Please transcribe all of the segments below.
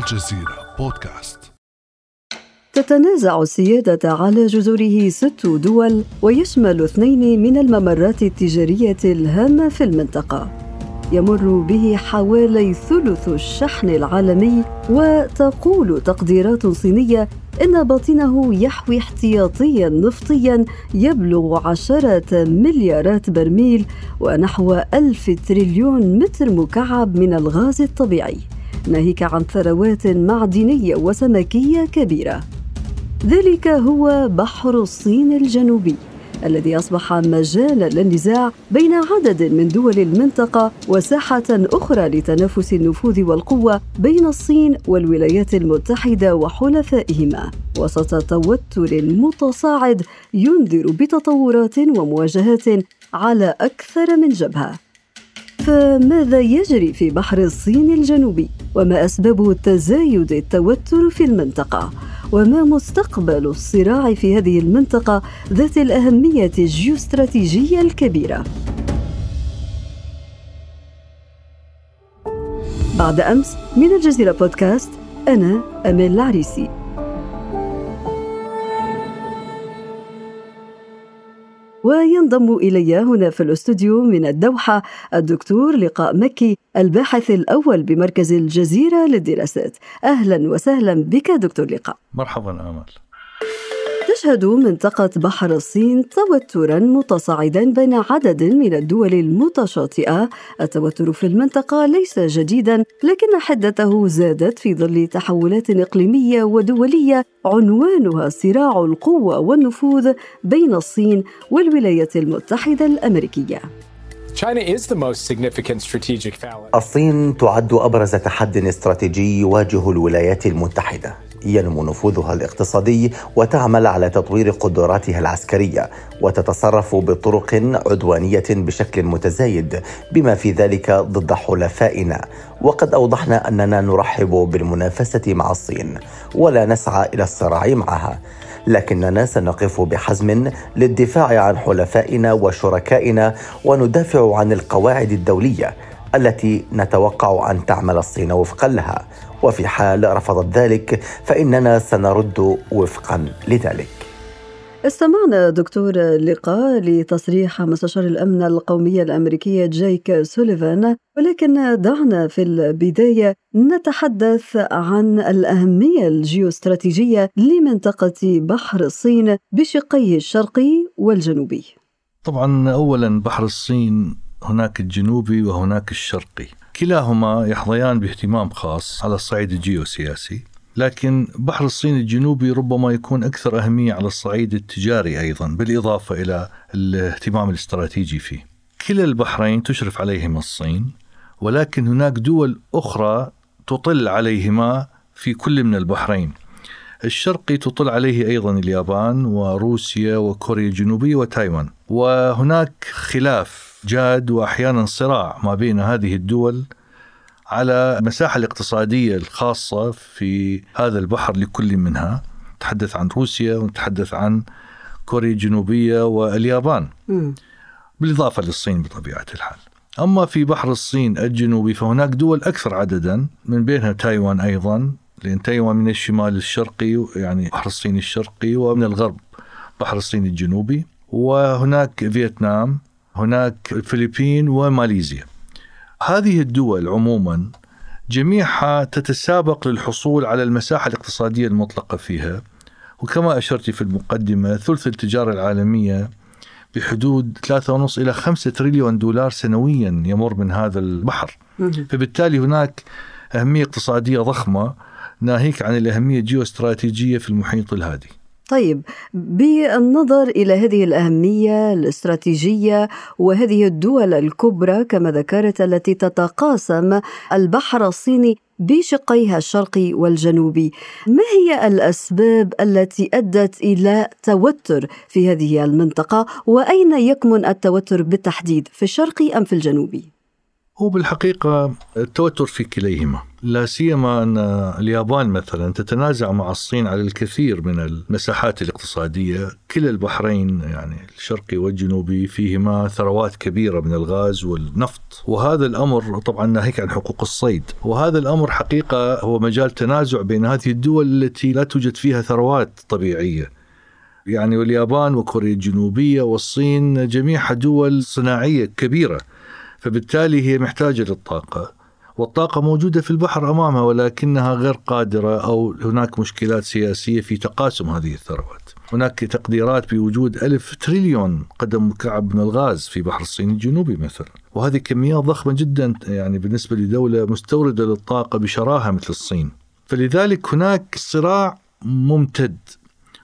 الجزيرة بودكاست. تتنازع السيادة على جزره ست دول ويشمل اثنين من الممرات التجارية الهامة في المنطقة. يمر به حوالي ثلث الشحن العالمي وتقول تقديرات صينية إن باطنه يحوي احتياطيا نفطيا يبلغ عشرة مليارات برميل ونحو ألف تريليون متر مكعب من الغاز الطبيعي. ناهيك عن ثروات معدنية وسمكية كبيرة. ذلك هو بحر الصين الجنوبي الذي أصبح مجالا للنزاع بين عدد من دول المنطقة وساحة أخرى لتنافس النفوذ والقوة بين الصين والولايات المتحدة وحلفائهما. وسط توتر متصاعد ينذر بتطورات ومواجهات على أكثر من جبهة. فماذا يجري في بحر الصين الجنوبي؟ وما أسباب تزايد التوتر في المنطقة؟ وما مستقبل الصراع في هذه المنطقة ذات الأهمية الجيوستراتيجية الكبيرة؟ بعد أمس من الجزيرة بودكاست أنا امال العريسي. وينضم إلي هنا في الاستوديو من الدوحة الدكتور لقاء مكي الباحث الأول بمركز الجزيرة للدراسات. أهلا وسهلا بك دكتور لقاء. مرحبا آمل. تشهد منطقة بحر الصين توترا متصاعدا بين عدد من الدول المتشاطئة. التوتر في المنطقة ليس جديدا لكن حدته زادت في ظل تحولات إقليمية ودولية. عنوانها صراع القوة والنفوذ بين الصين والولايات المتحدة الأمريكية. الصين تعد أبرز تحد استراتيجي يواجه الولايات المتحدة. ينمو نفوذها الاقتصادي وتعمل على تطوير قدراتها العسكرية وتتصرف بطرق عدوانية بشكل متزايد بما في ذلك ضد حلفائنا. وقد أوضحنا أننا نرحب بالمنافسة مع الصين ولا نسعى إلى الصراع معها. لكننا سنقف بحزم للدفاع عن حلفائنا وشركائنا وندافع عن القواعد الدولية التي نتوقع أن تعمل الصين وفقا لها. وفي حال رفضت ذلك فإننا سنرد وفقا لذلك استمعنا دكتور لقاء لتصريح مستشار الأمن القومي الأمريكي جايك سوليفان ولكن دعنا في البداية نتحدث عن الأهمية الجيوستراتيجية لمنطقة بحر الصين بشقيه الشرقي والجنوبي. طبعا اولا بحر الصين هناك الجنوبي وهناك الشرقي. كلاهما يحظيان باهتمام خاص على الصعيد الجيوسياسي لكن بحر الصين الجنوبي ربما يكون أكثر أهمية على الصعيد التجاري أيضا بالإضافة إلى الاهتمام الاستراتيجي فيه. كلا البحرين تشرف عليهما الصين ولكن هناك دول أخرى تطل عليهما في كل من البحرين. الشرقي تطل عليه أيضا اليابان وروسيا وكوريا الجنوبية وتايوان وهناك خلاف جاد وأحيانا صراع ما بين هذه الدول على المساحة الاقتصادية الخاصة في هذا البحر لكل منها. نتحدث عن روسيا ونتحدث عن كوريا الجنوبية واليابان. بالإضافة للصين بطبيعة الحال. أما في بحر الصين الجنوبي فهناك دول أكثر عددا من بينها تايوان أيضا لأن تايوان من الشمال الشرقي يعني بحر الصين الشرقي ومن الغرب بحر الصين الجنوبي وهناك فيتنام هناك الفلبين وماليزيا. هذه الدول عموما جميعها تتسابق للحصول على المساحة الاقتصادية المطلقة فيها وكما أشرت في المقدمة ثلث التجارة العالمية بحدود 3.5 إلى 5 تريليون دولار سنويا يمر من هذا البحر. فبالتالي هناك أهمية اقتصادية ضخمة ناهيك عن الأهمية الجيوستراتيجية في المحيط الهادي. طيب بالنظر إلى هذه الأهمية الاستراتيجية وهذه الدول الكبرى كما ذكرت التي تتقاسم البحر الصيني بشقيها الشرقي والجنوبي ما هي الأسباب التي أدت إلى توتر في هذه المنطقة؟ وأين يكمن التوتر بالتحديد في الشرقي أم في الجنوبي هو بالحقيقة التوتر في كليهما. لا سيما أن اليابان مثلا تتنازع مع الصين على الكثير من المساحات الاقتصادية. كلا البحرين يعني الشرقي والجنوبي فيهما ثروات كبيرة من الغاز والنفط. وهذا الأمر طبعا ناهيك عن حقوق الصيد. وهذا الأمر حقيقة هو مجال تنازع بين هذه الدول التي لا توجد فيها ثروات طبيعية. يعني واليابان وكوريا الجنوبية والصين جميعها دول صناعية كبيرة. فبالتالي هي محتاجة للطاقة. والطاقة موجودة في البحر أمامها ولكنها غير قادرة أو هناك مشكلات سياسية في تقاسم هذه الثروات. هناك تقديرات بوجود ألف تريليون قدم مكعب من الغاز في بحر الصين الجنوبي مثلا. وهذه كميات ضخمة جدا يعني بالنسبة لدولة مستوردة للطاقة بشراهة مثل الصين. فلذلك هناك صراع ممتد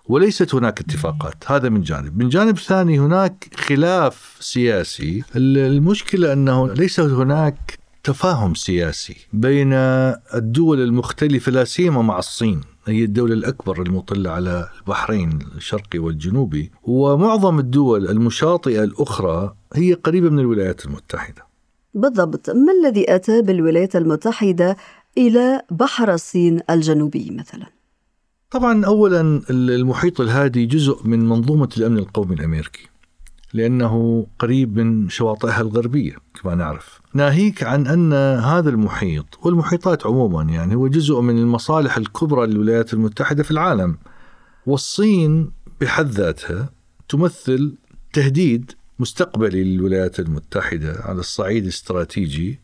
وليست هناك اتفاقات. هذا من جانب. من جانب ثاني هناك خلاف سياسي. المشكلة أنه ليس هناك تفاهم سياسي بين الدول المختلفة لا سيما مع الصين هي الدولة الأكبر المطلة على البحرين الشرقي والجنوبي. ومعظم الدول المشاطئة الأخرى هي قريبة من الولايات المتحدة. بالضبط. ما الذي أتى بالولايات المتحدة إلى بحر الصين الجنوبي مثلا؟ طبعا اولا المحيط الهادي جزء من منظومة الأمن القومي الأمريكي لأنه قريب من شواطئها الغربية كما نعرف. ناهيك عن أن هذا المحيط والمحيطات عموما يعني هو جزء من المصالح الكبرى للولايات المتحدة في العالم. والصين بحد ذاتها تمثل تهديد مستقبلي للولايات المتحدة على الصعيد الاستراتيجي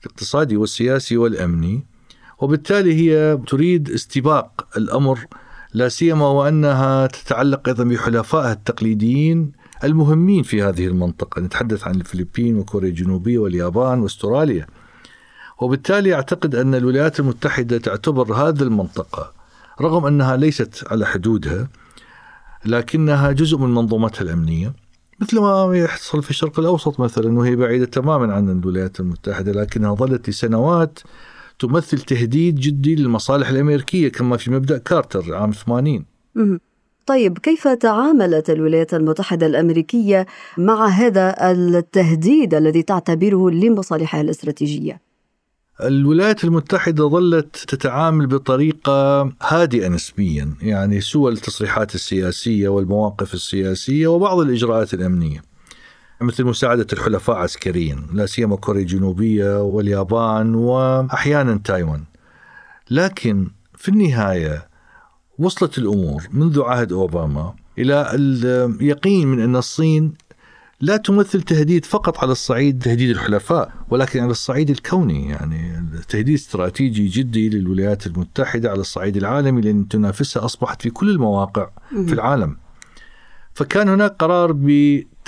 الاقتصادي والسياسي والأمني وبالتالي هي تريد استباق الأمر لا سيما وأنها تتعلق أيضا بحلفائها التقليديين المهمين في هذه المنطقة، نتحدث عن الفلبين وكوريا الجنوبية واليابان واستراليا. وبالتالي أعتقد أن الولايات المتحدة تعتبر هذه المنطقة رغم أنها ليست على حدودها لكنها جزء من منظومتها الأمنية مثل ما يحصل في الشرق الأوسط مثلا وهي بعيدة تماما عن الولايات المتحدة لكنها ظلت لسنوات تمثل تهديد جدي للمصالح الأمريكية كما في مبدأ كارتر عام 80 طيب كيف تعاملت الولايات المتحدة الأمريكية مع هذا التهديد الذي تعتبره لمصالحها الاستراتيجية؟ الولايات المتحدة ظلت تتعامل بطريقة هادئة نسبيا يعني سوى التصريحات السياسية والمواقف السياسية وبعض الإجراءات الأمنية. مثل مساعدة الحلفاء عسكريا لا سيما كوريا الجنوبية واليابان وأحيانا تايوان. لكن في النهاية وصلت الأمور منذ عهد أوباما إلى اليقين من أن الصين لا تمثل تهديد فقط على الصعيد تهديد الحلفاء ولكن على الصعيد الكوني يعني تهديد استراتيجي جدي للولايات المتحدة على الصعيد العالمي لأن تنافسها أصبحت في كل المواقع في العالم. فكان هناك قرار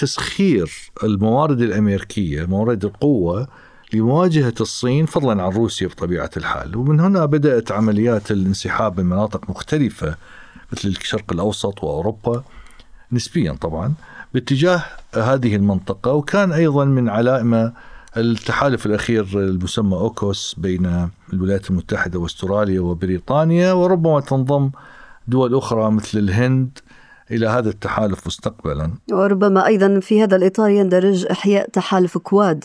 بتسخير الموارد الأمريكية موارد القوة لمواجهة الصين فضلا عن روسيا بطبيعة الحال. ومن هنا بدأت عمليات الانسحاب من مناطق مختلفة مثل الشرق الأوسط وأوروبا نسبيا طبعا باتجاه هذه المنطقة. وكان أيضا من علائم التحالف الأخير المسمى أوكوس بين الولايات المتحدة وأستراليا وبريطانيا. وربما تنضم دول أخرى مثل الهند إلى هذا التحالف مستقبلا. وربما أيضا في هذا الإطار يندرج إحياء تحالف كواد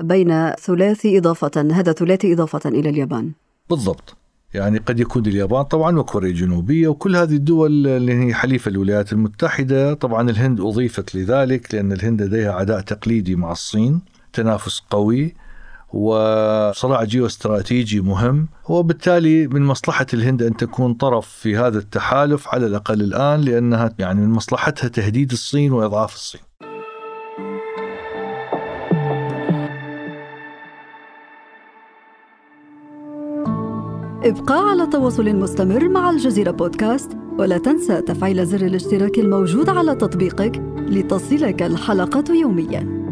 بين ثلاثي إضافة هذا ثلاثي إضافة إلى اليابان. بالضبط. يعني قد يكون اليابان طبعا وكوريا الجنوبية وكل هذه الدول اللي هي حليفة الولايات المتحدة طبعا الهند أضيفت لذلك لأن الهند لديها عداء تقليدي مع الصين تنافس قوي وصراع جيو استراتيجي مهم. وبالتالي من مصلحة الهند أن تكون طرف في هذا التحالف على الأقل الآن لأنها يعني من مصلحتها تهديد الصين وإضعاف الصين. ابقى على تواصل مستمر مع الجزيرة بودكاست ولا تنسى تفعيل زر الاشتراك الموجود على تطبيقك لتصلك الحلقة يومياً.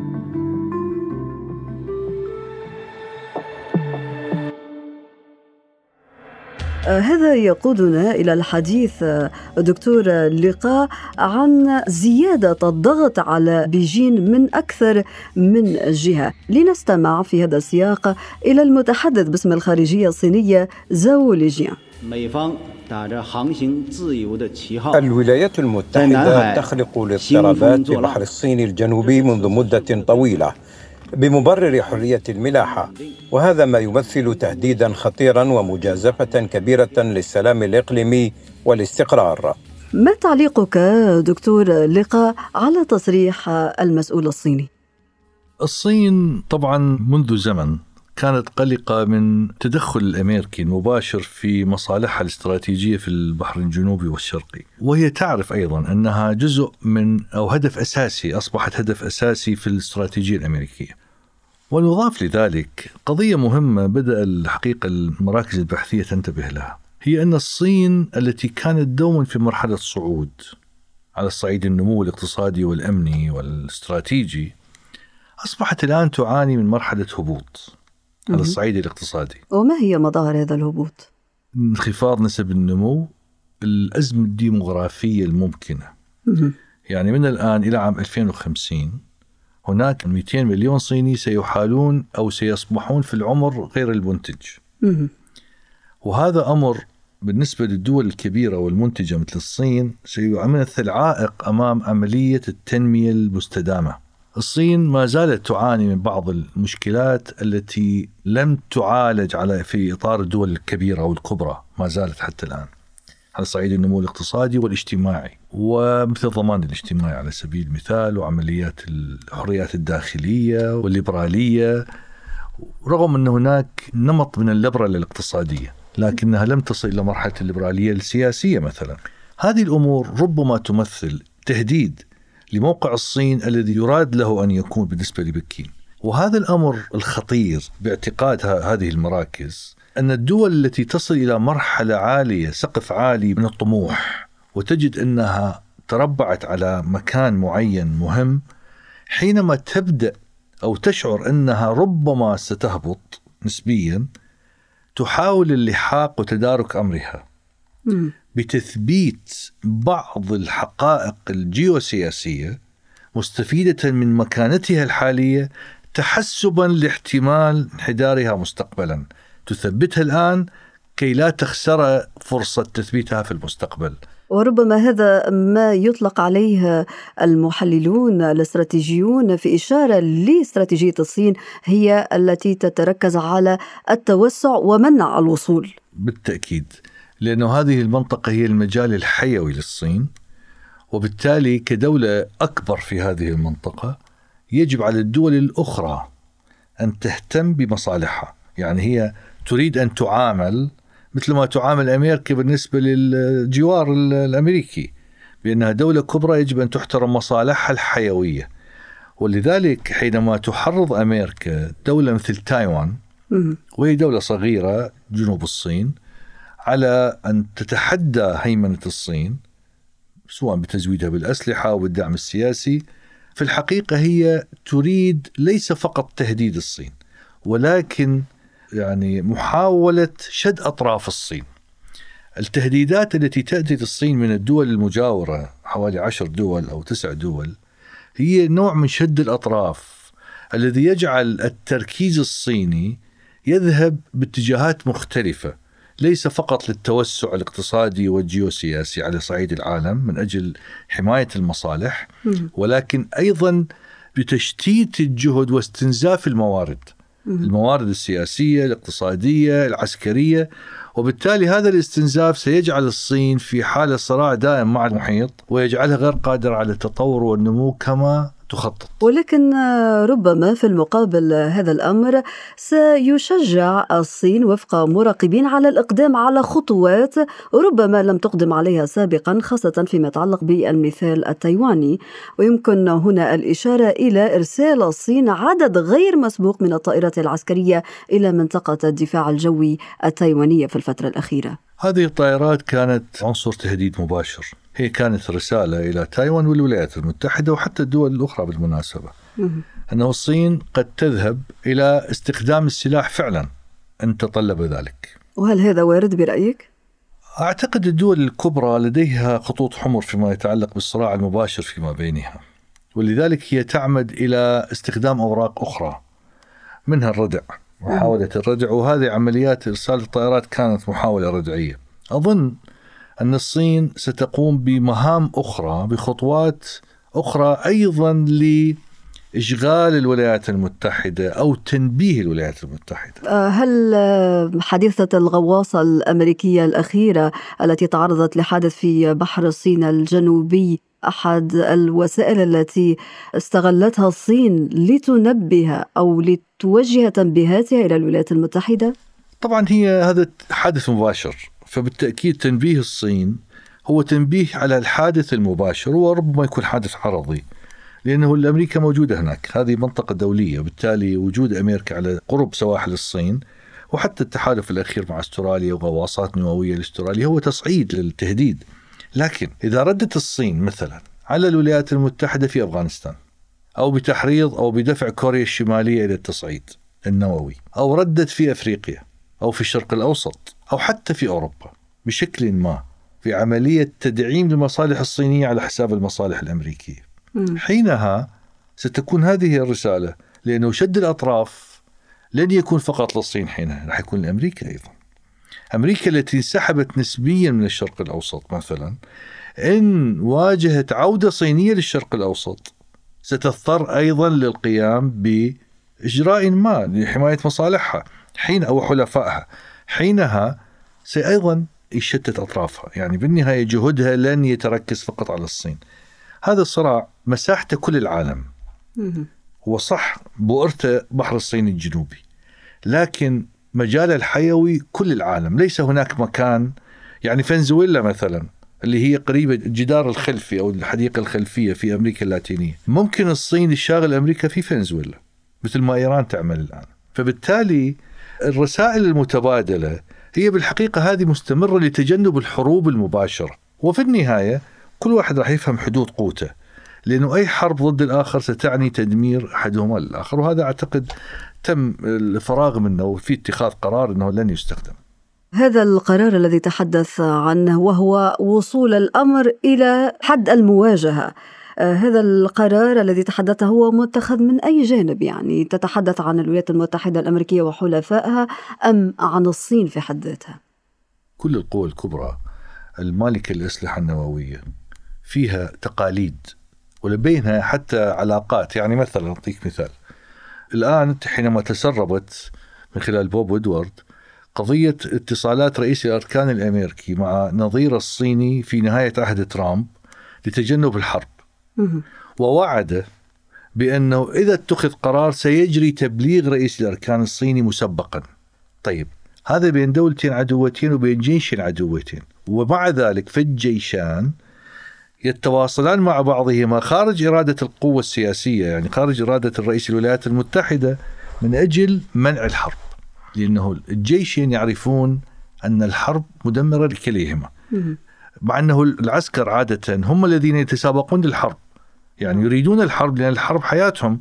هذا يقودنا إلى الحديث آه، دكتور لقاء عن زيادة الضغط على بيجين من أكثر من جهة. لنستمع في هذا السياق إلى المتحدث باسم الخارجية الصينية زاو ليجيان. الولايات المتحدة تخلق الاضطرابات في بحر الصين الجنوبي منذ مدة طويلة. بمبرر حرية الملاحة وهذا ما يمثل تهديدا خطيرا ومجازفة كبيرة للسلام الإقليمي والاستقرار ما تعليقك دكتور لقاء على تصريح المسؤول الصيني؟ الصين طبعا منذ زمن كانت قلقة من تدخل الأمريكي المباشر في مصالحها الاستراتيجية في البحر الجنوبي والشرقي. وهي تعرف أيضا أنها جزء من أو هدف أساسي أصبحت هدف أساسي في الاستراتيجية الأمريكية. ونضاف لذلك قضية مهمة بدأ الحقيقة المراكز البحثية تنتبه لها. هي أن الصين التي كانت دوما في مرحلة صعود على الصعيد النمو الاقتصادي والأمني والاستراتيجي أصبحت الآن تعاني من مرحلة هبوط. على الصعيد الاقتصادي. وما هي مظاهر هذا الهبوط؟ انخفاض نسب النمو الأزمة الديمغرافية الممكنة. يعني من الآن إلى عام 2050 هناك 200 مليون صيني سيحالون أو سيصبحون في العمر غير المنتج. وهذا أمر بالنسبة للدول الكبيرة والمنتجة مثل الصين سيمثل عائق أمام عملية التنمية المستدامة. الصين ما زالت تعاني من بعض المشكلات التي لم تعالج على في إطار الدول الكبيرة والكبرى ما زالت حتى الآن. على صعيد النمو الاقتصادي والاجتماعي. ومثل الضمان الاجتماعي على سبيل المثال وعمليات الحريات الداخلية والليبرالية رغم أن هناك نمط من الليبرال الاقتصاديه لكنها لم تصل إلى مرحلة الليبرالية السياسية مثلا. هذه الأمور ربما تمثل تهديد لموقع الصين الذي يراد له أن يكون بالنسبة لبكين. وهذا الأمر الخطير باعتقاد هذه المراكز أن الدول التي تصل إلى مرحلة عالية، سقف عالي من الطموح وتجد أنها تربعت على مكان معين مهم حينما تبدأ أو تشعر أنها ربما ستهبط نسبيا تحاول اللحاق وتدارك أمرها. بتثبيت بعض الحقائق الجيوسياسية مستفيدة من مكانتها الحالية تحسبا لاحتمال انحدارها مستقبلا تثبتها الآن كي لا تخسر فرصة تثبيتها في المستقبل وربما هذا ما يطلق عليه المحللون الاستراتيجيون في إشارة لاستراتيجية الصين هي التي تتركز على التوسع ومنع الوصول. بالتأكيد. لأنه هذه المنطقة هي المجال الحيوي للصين وبالتالي كدولة أكبر في هذه المنطقة يجب على الدول الأخرى أن تهتم بمصالحها. يعني هي تريد أن تعامل مثل ما تعامل أمريكا بالنسبة للجوار الأمريكي بأنها دولة كبرى يجب أن تحترم مصالحها الحيوية. ولذلك حينما تحرض أمريكا دولة مثل تايوان وهي دولة صغيرة جنوب الصين على أن تتحدى هيمنة الصين سواء بتزويدها بالأسلحة أو بالدعم السياسي. في الحقيقة هي تريد ليس فقط تهديد الصين ولكن يعني محاولة شد أطراف الصين. التهديدات التي تأتي للصين من الدول المجاورة حوالي عشر دول أو تسع دول هي نوع من شد الأطراف الذي يجعل التركيز الصيني يذهب باتجاهات مختلفة. ليس فقط للتوسع الاقتصادي والجيوسياسي على صعيد العالم من أجل حماية المصالح ولكن أيضا بتشتيت الجهد واستنزاف الموارد الموارد السياسية الاقتصادية العسكرية وبالتالي هذا الاستنزاف سيجعل الصين في حالة صراع دائم مع المحيط ويجعلها غير قادرة على التطور والنمو كما تخطط ولكن ربما في المقابل هذا الأمر سيشجع الصين وفق مراقبين على الإقدام على خطوات ربما لم تقدم عليها سابقا خاصة فيما يتعلق بالمثال التايواني ويمكن هنا الإشارة إلى إرسال الصين عدد غير مسبوق من الطائرات العسكرية إلى منطقة الدفاع الجوي التايوانية في الفترة الأخيرة. هذه الطائرات كانت عنصر تهديد مباشر. هي كانت رسالة إلى تايوان والولايات المتحدة وحتى الدول الأخرى بالمناسبة. أنه الصين قد تذهب إلى استخدام السلاح فعلا. أن تطلب ذلك. وهل هذا وارد برأيك؟ أعتقد الدول الكبرى لديها خطوط حمر فيما يتعلق بالصراع المباشر فيما بينها. ولذلك هي تعمد إلى استخدام أوراق أخرى. منها الردع. محاولة الردع وهذه عمليات إرسال الطائرات كانت محاولة ردعية أظن أن الصين ستقوم بمهام أخرى بخطوات أخرى أيضا إشغال الولايات المتحدة أو تنبيه الولايات المتحدة. آه، هل حادثة الغواصة الأمريكية الأخيرة التي تعرضت لحادث في بحر الصين الجنوبي أحد الوسائل التي استغلتها الصين لتنبه أو لتوجه تنبيهاتها إلى الولايات المتحدة؟ طبعا هي هذا حادث مباشر فبالتأكيد تنبيه الصين هو تنبيه على الحادث المباشر وربما يكون حادث عرضي لأنه الأمريكا موجودة هناك هذه منطقة دولية بالتالي وجود أمريكا على قرب سواحل الصين وحتى التحالف الأخير مع أستراليا وغواصات نووية لأستراليا هو تصعيد للتهديد لكن إذا ردت الصين مثلا على الولايات المتحدة في أفغانستان أو بتحريض أو بدفع كوريا الشمالية إلى التصعيد النووي أو ردت في أفريقيا أو في الشرق الأوسط أو حتى في أوروبا بشكل ما في عملية تدعيم للمصالح الصينية على حساب المصالح الأمريكية. حينها ستكون هذه الرسالة لأنه شد الأطراف لن يكون فقط للصين حينها راح يكون لأمريكا أيضا. أمريكا التي انسحبت نسبيا من الشرق الأوسط مثلا إن واجهت عودة صينية للشرق الأوسط ستضطر أيضا للقيام بإجراء ما لحماية مصالحها حين أو حلفائها حينها سايضا يشتت أطرافها، يعني بالنهاية جهودها لن يتركز فقط على الصين. هذا الصراع مساحته كل العالم. هو صح بؤرته بحر الصين الجنوبي. لكن مجال الحيوي كل العالم، ليس هناك مكان يعني فنزويلا مثلا اللي هي قريبة الجدار الخلفي أو الحديقة الخلفية في أمريكا اللاتينية. ممكن الصين تشاغل أمريكا في فنزويلا مثل ما إيران تعمل الآن. فبالتالي الرسائل المتبادلة هي بالحقيقة هذه مستمرة لتجنب الحروب المباشرة. وفي النهاية كل واحد راح يفهم حدود قوته لأنه أي حرب ضد الآخر ستعني تدمير أحدهما للآخر. وهذا أعتقد تم الفراغ منه وفي اتخاذ قرار أنه لن يستخدم. هذا القرار الذي تحدث عنه وهو وصول الأمر إلى حد المواجهة. آه، هذا القرار الذي تحدث هو متخذ من أي جانب؟ يعني تتحدث عن الولايات المتحدة الأمريكية وحلفائها أم عن الصين في حد ذاتها؟ كل القوى الكبرى المالكة للأسلحة النووية فيها تقاليد ولبينها حتى علاقات. يعني مثلا أعطيك مثال. الآن حينما تسربت من خلال بوب ويدوارد قضية اتصالات رئيس الأركان الأمريكي مع نظير الصيني في نهاية عهد ترامب لتجنب الحرب. ووعد بأنه إذا اتخذ قرار سيجري تبليغ رئيس الأركان الصيني مسبقا. طيب هذا بين دولتين عدوتين وبين جيشين عدوتين. ومع ذلك في الجيشان يتواصلان مع بعضهما خارج إرادة القوة السياسية يعني خارج إرادة الرئيس الولايات المتحدة من أجل منع الحرب. لأنه الجيشين يعرفون أن الحرب مدمرة لكليهما. مع أنه العسكر عادة هم الذين يتسابقون للحرب. يعني يريدون الحرب لأن الحرب حياتهم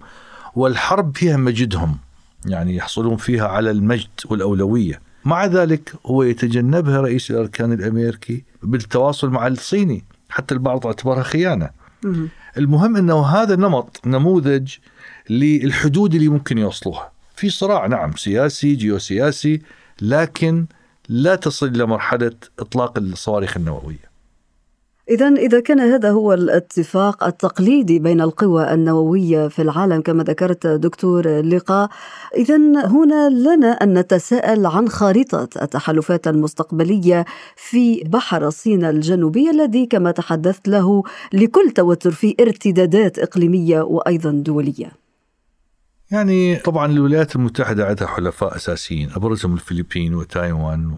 والحرب فيها مجدهم. يعني يحصلون فيها على المجد والأولوية. مع ذلك هو يتجنبها رئيس الأركان الأمريكي بالتواصل مع الصيني. حتى البعض اعتبرها خيانة. المهم أنه هذا نمط نموذج للحدود اللي ممكن يوصلوها. في صراع نعم سياسي جيوسياسي لكن لا تصل إلى مرحلة إطلاق الصواريخ النووية. إذا إذا كان هذا هو الاتفاق التقليدي بين القوى النووية في العالم كما ذكرت دكتور لقاء، إذا هنا لنا أن نتساءل عن خارطة التحالفات المستقبلية في بحر الصين الجنوبي الذي كما تحدثت له لكل توتر في ارتدادات إقليمية وأيضا دولية. يعني طبعا الولايات المتحدة عندها حلفاء أساسيين أبرزهم الفلبين وتايوان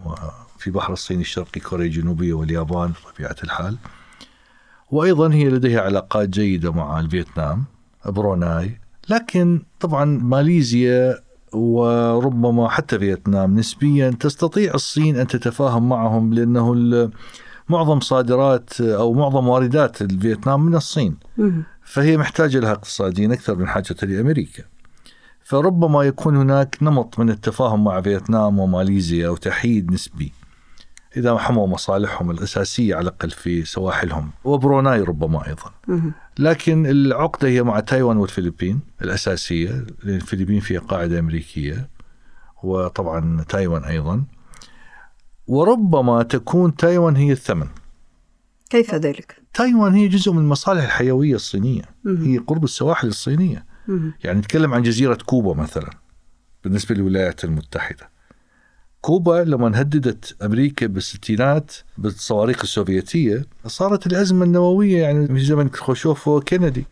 وفي بحر الصين الشرقي كوريا الجنوبية واليابان بطبيعة الحال. وأيضا هي لديها علاقات جيدة مع الفيتنام بروناي. لكن طبعا ماليزيا وربما حتى فيتنام نسبيا تستطيع الصين أن تتفاهم معهم لأنه معظم صادرات أو معظم واردات الفيتنام من الصين. فهي محتاجة لها اقتصاديا أكثر من حاجتها لأمريكا. فربما يكون هناك نمط من التفاهم مع فيتنام وماليزيا أو تحييد نسبي. إذا حموا مصالحهم الأساسية على الأقل في سواحلهم وبروناي ربما أيضا. لكن العقدة هي مع تايوان والفلبين الأساسية لأن الفلبين فيها قاعدة أمريكية وطبعا تايوان أيضا. وربما تكون تايوان هي الثمن. كيف ذلك؟ تايوان هي جزء من المصالح الحيوية الصينية. هي قرب السواحل الصينية. يعني نتكلم عن جزيرة كوبا مثلا بالنسبة للولايات المتحدة. كوبا لما هددت أمريكا بالستينات بالصواريخ السوفيتية صارت الأزمة النووية يعني في زمن خروشوف وكندي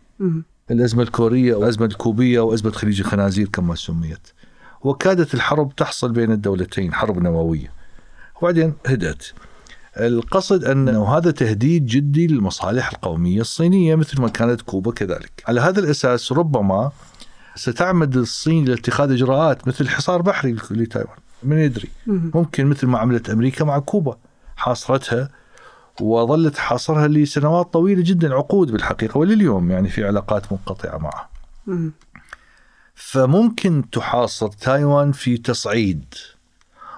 الأزمة الكورية والازمه الكوبية وازمه خليج الخنازير كما سميت. وكادت الحرب تحصل بين الدولتين حرب نووية. وبعدين هدأت. القصد أنه هذا تهديد جدي للمصالح القومية الصينية مثل ما كانت كوبا كذلك. على هذا الأساس ربما ستعمد الصين لاتخاذ إجراءات مثل حصار بحري لتايوان. من يدري. ممكن مثل ما عملت أمريكا مع كوبا. حاصرتها وظلت حاصرها لسنوات طويلة جدا عقود بالحقيقة ولليوم يعني في علاقات منقطعة معها فممكن تحاصر تايوان في تصعيد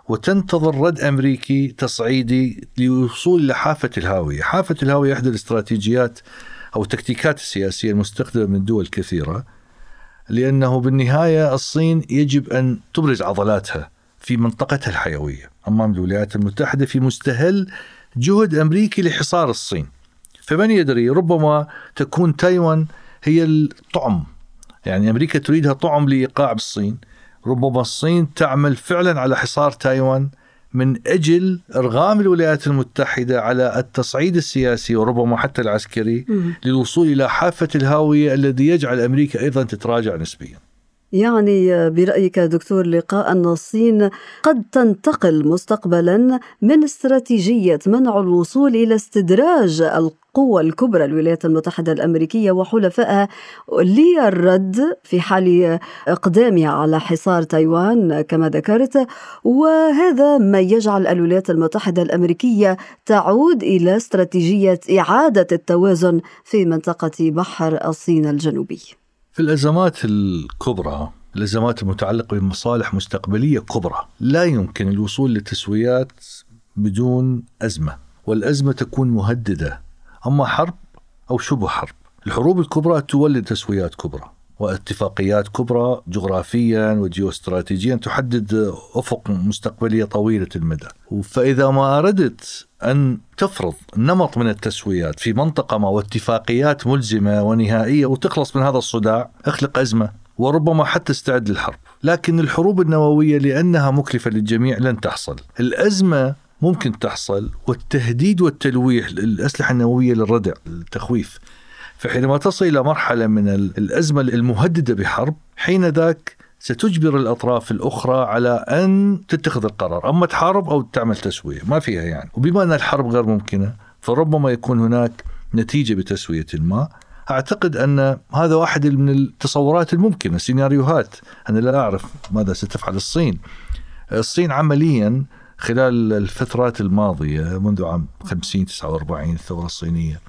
وتنتظر رد أمريكي تصعيدي للوصول إلى حافة الهاوية، حافة الهاوية إحدى الاستراتيجيات أو التكتيكات السياسية المستخدمه من دول كثيرة لأنه بالنهاية الصين يجب أن تبرز عضلاتها. في منطقتها الحيوية امام الولايات المتحدة في مستهل جهد أمريكي لحصار الصين. فمن يدري ربما تكون تايوان هي الطعم يعني أمريكا تريدها طعم لإيقاع بالصين ربما الصين تعمل فعلا على حصار تايوان من أجل إرغام الولايات المتحدة على التصعيد السياسي وربما حتى العسكري للوصول إلى حافة الهاوية الذي يجعل أمريكا أيضا تتراجع نسبيا. يعني برأيك دكتور لقاء أن الصين قد تنتقل مستقبلا من استراتيجية منع الوصول إلى استدراج القوى الكبرى الولايات المتحدة الأمريكية وحلفائها للرد في حال إقدامها على حصار تايوان كما ذكرت وهذا ما يجعل الولايات المتحدة الأمريكية تعود إلى استراتيجية إعادة التوازن في منطقة بحر الصين الجنوبي. في الأزمات الكبرى الأزمات المتعلقة بمصالح مستقبلية كبرى لا يمكن الوصول لتسويات بدون أزمة والأزمة تكون مهددة. أما حرب أو شبه حرب الحروب الكبرى تولد تسويات كبرى واتفاقيات كبرى جغرافيا وجيوستراتيجيا تحدد أفق مستقبلية طويلة المدى. فإذا ما أردت أن تفرض نمط من التسويات في منطقة ما واتفاقيات ملزمة ونهائية وتخلص من هذا الصداع أخلق أزمة وربما حتى استعد للحرب. لكن الحروب النووية لأنها مكلفة للجميع لن تحصل. الأزمة ممكن تحصل والتهديد والتلويح للأسلحة النووية للردع التخويف فحينما تصل إلى مرحلة من الأزمة المهددة بحرب حين ذاك ستجبر الأطراف الأخرى على أن تتخذ القرار. أما تحارب أو تعمل تسوية ما فيها يعني. وبما أن الحرب غير ممكنة فربما يكون هناك نتيجة بتسوية ما. أعتقد أن هذا واحد من التصورات الممكنة سيناريوهات. أنا لا أعرف ماذا ستفعل الصين. الصين عمليا خلال الفترات الماضية منذ عام 50 49 الثورة الصينية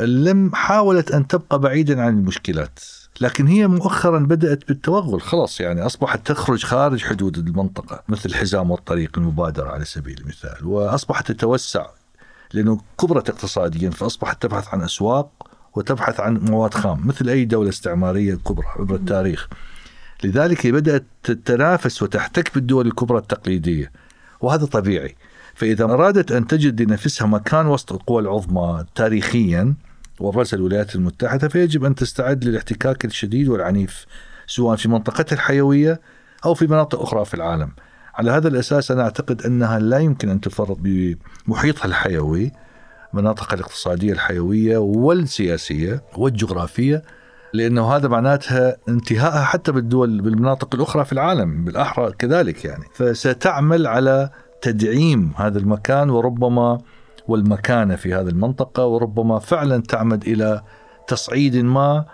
لم حاولت أن تبقى بعيدا عن المشكلات. لكن هي مؤخرا بدأت بالتوغل خلاص يعني أصبحت تخرج خارج حدود المنطقة مثل الحزام والطريق المبادرة على سبيل المثال وأصبحت تتوسع لأنه كبرت اقتصاديا فأصبحت تبحث عن أسواق وتبحث عن مواد خام مثل أي دولة استعمارية كبرى عبر التاريخ. لذلك بدأت تتنافس وتحتك بالدول الكبرى التقليدية وهذا طبيعي. فإذا أرادت أن تجد لنفسها مكان وسط القوى العظمى تاريخيا وابرزها الولايات المتحدة فيجب أن تستعد للاحتكاك الشديد والعنيف سواء في منطقتها الحيوية أو في مناطق أخرى في العالم. على هذا الأساس أنا أعتقد أنها لا يمكن أن تفرط بمحيطها الحيوي مناطقها الاقتصادية الحيوية والسياسية والجغرافية لأنه هذا معناتها انتهائها حتى بالدول بالمناطق الأخرى في العالم بالأحرى كذلك يعني. فستعمل على تدعيم هذا المكان وربما والمكانة في هذه المنطقة وربما فعلا تعمد إلى تصعيد ما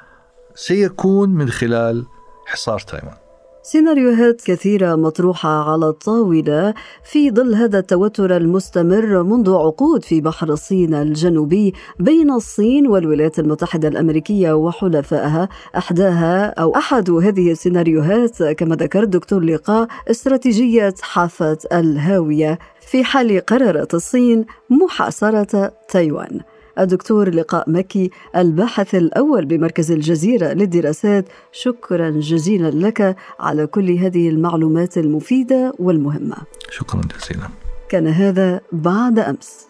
سيكون من خلال حصار تايوان. سيناريوهات كثيرة مطروحة على الطاولة في ظل هذا التوتر المستمر منذ عقود في بحر الصين الجنوبي بين الصين والولايات المتحدة الأمريكية وحلفائها. أحداها أو أحد هذه السيناريوهات كما ذكر دكتور لقاء استراتيجية حافة الهاوية في حال قررت الصين محاصرة تايوان. الدكتور لقاء مكي الباحث الأول بمركز الجزيرة للدراسات. شكرا جزيلا لك على كل هذه المعلومات المفيدة والمهمة. شكرا جزيلا. كان هذا بعد أمس.